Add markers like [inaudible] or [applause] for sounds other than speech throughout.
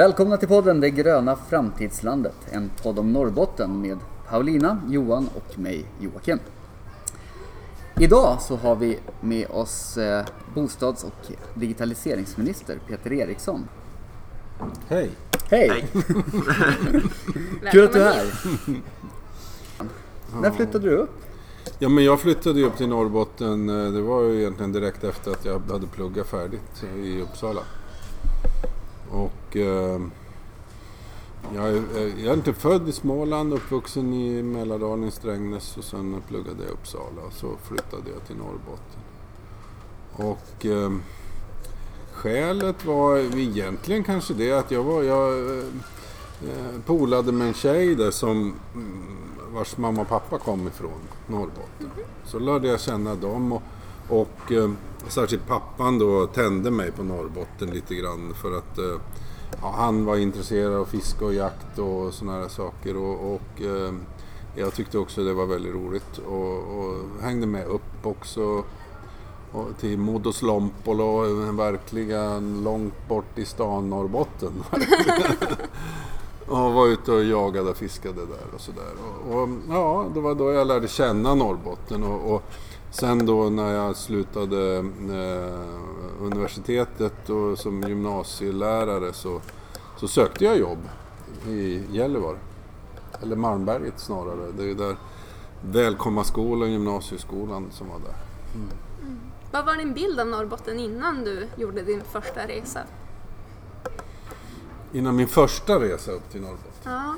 Välkomna till podden Det gröna framtidslandet. En podd om Norrbotten med Paulina, Johan och mig Joakim. Idag så har vi med oss eh, bostads och digitaliseringsminister Peter Eriksson. Hej! Hej! [laughs] Kul att du är här! När flyttade du upp? Ja, men jag flyttade ju upp till Norrbotten. eh, Det var ju egentligen direkt efter att jag hade pluggat färdigt i Uppsala. Och eh, jag, är, jag är inte född i Småland, uppvuxen i Mälardalen i Strängnäs och sen pluggade jag i Uppsala och så flyttade jag till Norrbotten. Och eh, skälet var egentligen kanske det att jag var, jag eh, polade med en tjej där som mm, vars mamma och pappa kom ifrån Norrbotten. Så lärde jag känna dem och, och eh, särskilt pappan då tände mig på Norrbotten lite grann för att eh, ja, han var intresserad av fiske och jakt och sådana här saker och, och eh, jag tyckte också det var väldigt roligt och, och hängde med upp också och till Muodoslompolo, verkligen långt bort i stan Norrbotten. [laughs] och var ute och jagade och fiskade där och sådär. Och, och, ja, det var då jag lärde känna Norrbotten. Och, och sen då när jag slutade eh, universitetet och som gymnasielärare så, så sökte jag jobb i Gällivare. Eller Malmberget snarare. Det är där Välkommaskolan, gymnasieskolan som var där. Vad var din bild av Norrbotten innan du gjorde din första resa? Innan min första resa upp till Norrbotten. Ja,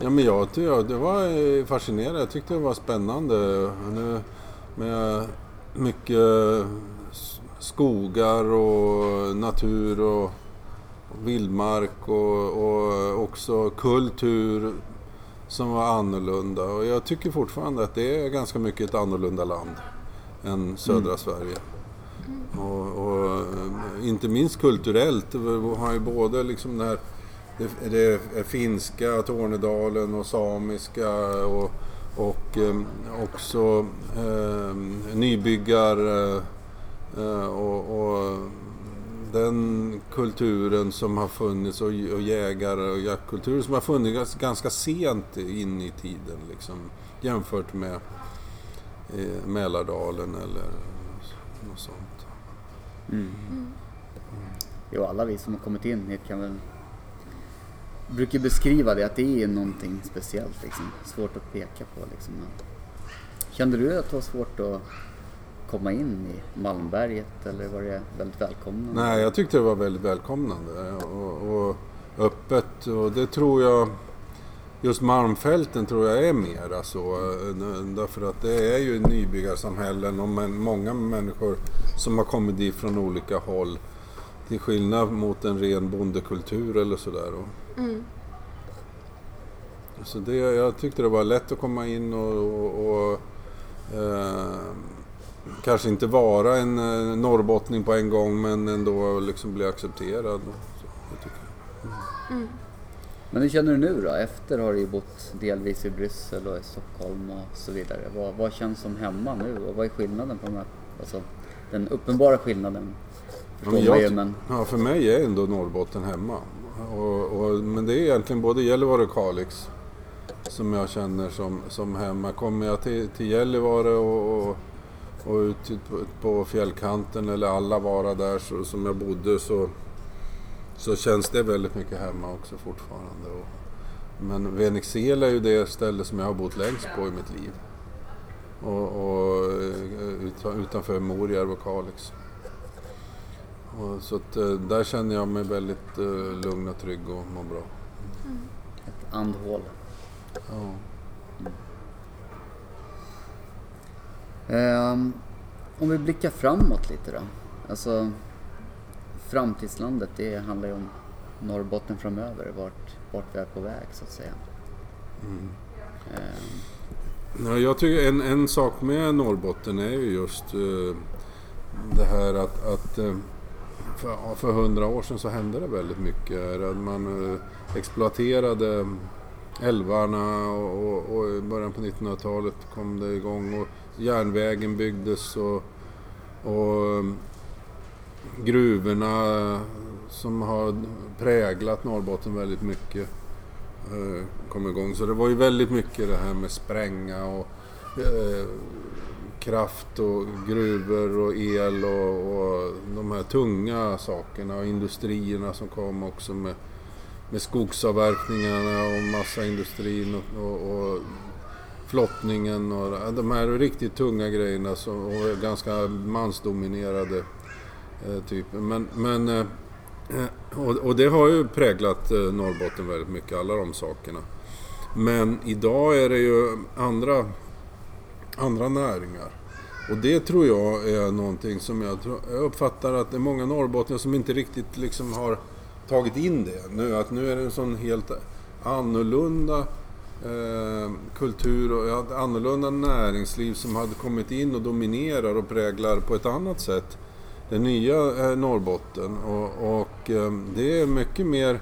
Ja, men jag tyckte det var eh, fascinerande. Jag tyckte det var spännande. Med mycket s- skogar och natur och vildmark och, och också kultur som var annorlunda. Och jag tycker fortfarande att det är ganska mycket ett annorlunda land än södra Sverige. Och, och eh, inte minst kulturellt. Har ju både liksom det här det, det är finska, Tornedalen och samiska och, och eh, också eh, nybyggar eh, och, och den kulturen som har funnits och, och jägare och jaktkultur som har funnits ganska sent in i tiden liksom, jämfört med eh, Mälardalen eller något sånt. Mm. Jo, alla vi som har kommit in hit kan väl brukar beskriva det att det är någonting speciellt liksom. Svårt att peka på liksom. Kände du att det var svårt att komma in i Malmberget eller var det väldigt välkomnande? Nej, jag tyckte det var väldigt välkomnande och, och öppet och det tror jag Just Malmfälten tror jag är mera så. Alltså, därför att det är ju nybyggarsamhällen och många människor som har kommit dit från olika håll. Till skillnad mot en ren bondekultur eller sådär. mm. Så det, jag tyckte det var lätt att komma in och, och, och eh, kanske inte vara en eh, norrbottning på en gång men ändå liksom bli accepterad. Så, jag. Mm. Men hur känner du nu då? Efter har du ju bott delvis i Bryssel och i Stockholm och så vidare. Vad, vad känns som hemma nu och vad är skillnaden på de här, alltså den uppenbara skillnaden? Man jag- men Ja, för mig är ändå Norrbotten hemma. Och, och, men det är egentligen både Gällivare och Kalix som jag känner som, som hemma. Kommer jag till, till Gällivare och, och, och ut på, fjällkanten eller alla vara där så, som jag bodde så, så känns det väldigt mycket hemma också fortfarande. Och, men Venixel är ju det ställe som jag har bott längst på i mitt liv. Och, och eh, utan- utanför Morjärv och Kalix. Och så att, eh, där känner jag mig väldigt eh, lugn och trygg och mår bra. ett andhål. Ja. Ehm, om vi blickar framåt lite då. Alltså framtidslandet det handlar ju om Norrbotten framöver. Vart, vart vi är på väg så att säga. Mm. Ehm, Ja, jag tycker en, en sak med Norrbotten är ju just eh, det här att, att eh, för, för hundra år sedan så hände det väldigt mycket. Man eh, exploaterade älvarna och, och, och i början på 1900-talet kom det igång och järnvägen byggdes och, och mm, gruvorna som har präglat Norrbotten väldigt mycket eh, kom igång. Så det var ju väldigt mycket det här med spränga och eh, kraft och gruvor och el och, och de här tunga sakerna och industrierna som kom också med, med skogsavverkningarna och massaindustrin och, och, och flottningen och de här riktigt tunga grejerna som, och ganska mansdominerade eh, typen. Men, men eh, och, och, det har ju präglat eh, Norrbotten väldigt mycket, alla de sakerna. Men idag är det ju andra, andra näringar. Och det tror jag är någonting som jag, tror, jag uppfattar att det är många norrbottningar som inte riktigt liksom har tagit in det nu. Att nu är det en sån helt annorlunda eh, kultur och ett annorlunda näringsliv som hade kommit in och dominerar och präglar på ett annat sätt det nya eh, Norrbotten. Och, och eh, det är mycket mer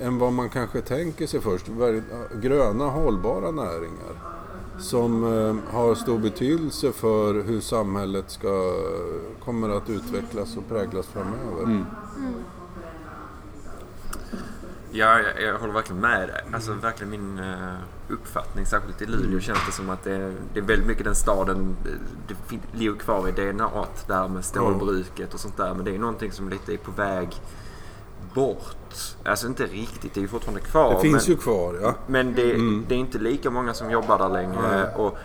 än vad man kanske tänker sig först. Gröna hållbara näringar som eh, har stor betydelse för hur samhället ska, kommer att utvecklas och präglas framöver. Mm. Mm. Ja, jag, jag, håller verkligen med dig. Alltså verkligen min uh, uppfattning, särskilt i Luleå, känns det som att det är, det är väldigt mycket den staden, det ligger kvar i DNA det här med stålbruket och sånt där. Men det är någonting som lite är på väg bort. Alltså inte riktigt, det är ju fortfarande kvar. Det finns men, ju kvar ja. Men det, mm. det, är inte lika många som jobbar där längre. Och,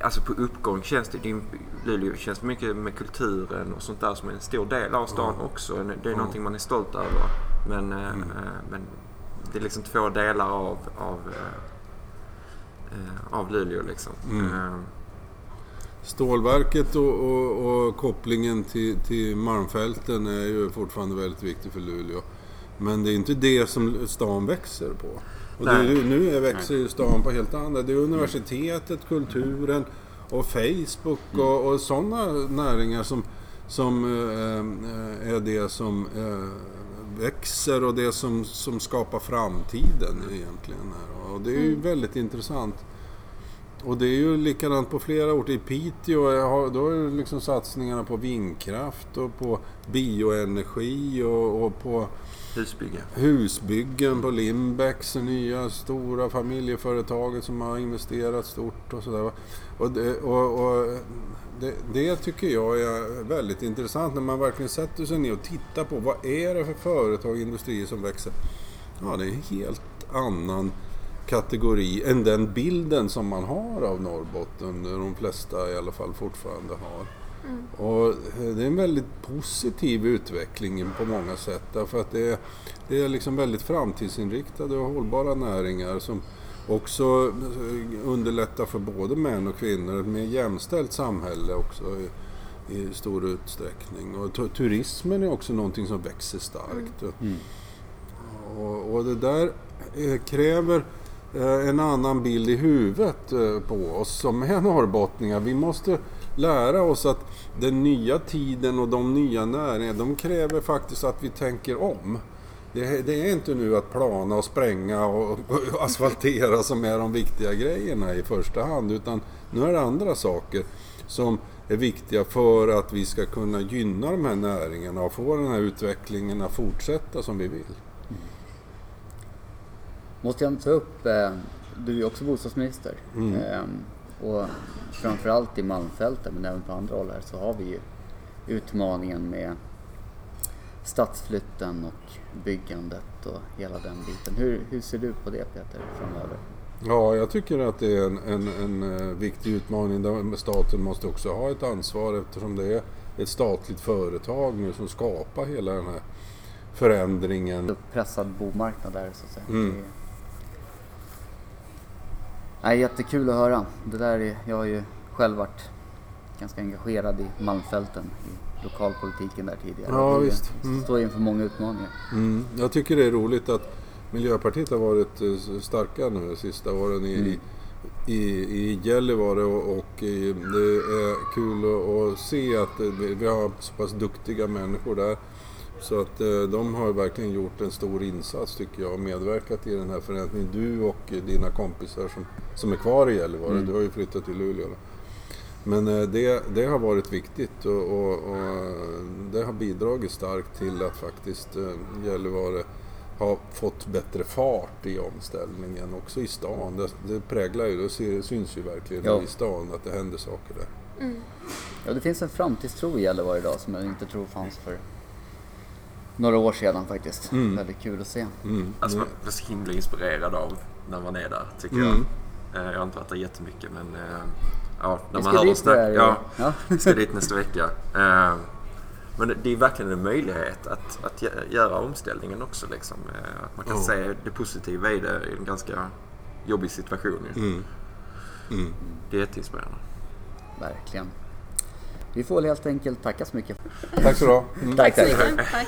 alltså på uppgång känns det, det Luleå känns mycket med kulturen och sånt där som är en stor del av stan mm. också. Det är mm. någonting man är stolt över. Men, eh, mm. äh, men det är liksom två delar av, av, äh, av Luleå liksom. Mm. Stålverket och, och, och, kopplingen till, till Malmfälten är ju fortfarande väldigt viktig för Luleå. Men det är inte det som stan växer på. Och det, nu växer ju stan på helt andra. Det är universitetet, kulturen och Facebook och, och sådana näringar som, som äh, är det som äh, växer och det som, som skapar framtiden egentligen. Och det är ju mm. väldigt intressant. Och det är ju likadant på flera orter. I Piteå då är det liksom satsningarna på vindkraft och på bioenergi och, och på Husbyggen. Husbyggen på Limbecks nya stora familjeföretaget som har investerat stort och sådär. Och, det, och, och det, det, tycker jag är väldigt intressant när man verkligen sätter sig ner och tittar på vad är det för företag och industrier som växer. Ja, det är en helt annan kategori än den bilden som man har av Norrbotten, de flesta i alla fall fortfarande har. Mm. Och det är en väldigt positiv utveckling på många sätt därför att det är, det är liksom väldigt framtidsinriktade och hållbara näringar som också underlättar för både män och kvinnor, ett mer jämställt samhälle också i, i stor utsträckning. Och turismen är också någonting som växer starkt. Mm. Och, och det där eh, kräver Eh, Eh, en annan bild i huvudet eh, på oss som är [laughs] norrbottningar. Vi måste lära oss att den nya tiden och de nya näringarna, de kräver faktiskt att vi tänker om. Det, det, är inte nu att plana och spränga och, och [laughs] asfaltera som är de viktiga grejerna i första hand, utan nu är det andra saker som är viktiga för att vi ska kunna gynna de här näringarna och få den här utvecklingen att fortsätta som vi vill. Måste jag ta upp, eh, du är också bostadsminister. Mm. Eh, och framförallt i Malmfälten men även på andra håll här så har vi ju utmaningen med stadsflytten och byggandet och hela den biten. Hur, hur ser du på det Peter framöver? Ja, jag tycker att det är en, en, en eh, viktig utmaning där staten måste också ha ett ansvar eftersom det är ett statligt företag nu som skapar hela den här förändringen. Pressad bomarknad där så att säga. Mm. Nej, jättekul att höra. Det där är, jag har ju själv varit ganska engagerad i Malmfälten, i lokalpolitiken där tidigare. Ja, visst. Mm. Står inför många utmaningar. Mm. Jag tycker det är roligt att Miljöpartiet har varit eh, starka nu de sista åren i, mm. I, i Gällivare och, och det är kul att, att se att vi har så pass duktiga människor där så att eh, de har verkligen gjort en stor insats tycker jag och medverkat i den här förändringen. Du och dina kompisar som, som är kvar i Gällivare, mm. du har ju flyttat till Luleå. Men eh, det, det har varit viktigt och, och, och det har bidragit starkt till att faktiskt eh, Gällivare har fått bättre fart i omställningen också i stan. Det, det präglar ju, det syns ju verkligen Ja. i stan att det händer saker där. Ja, det finns en framtidstro i Gällivare idag som jag inte tror fanns för några år sedan faktiskt. Mm. Väldigt kul att se. Mm. Alltså man blir så himla inspirerad av när man är där tycker Mm. jag. Eh, Jag har inte varit där jättemycket men eh, ja, när Vi man ska hör dem snacka. Ja, ja. ska dit nästa vecka. Men det- det är verkligen en möjlighet att, att gö- göra omställningen också. Liksom. Eh, Att man kan Ja. se det positiva i det i en ganska jobbig situation. Mm. Mm. Det är jätteinspirerande. Verkligen. Vi får väl helt enkelt tacka så mycket. Tack så du ha. Mm. Tack. Tack.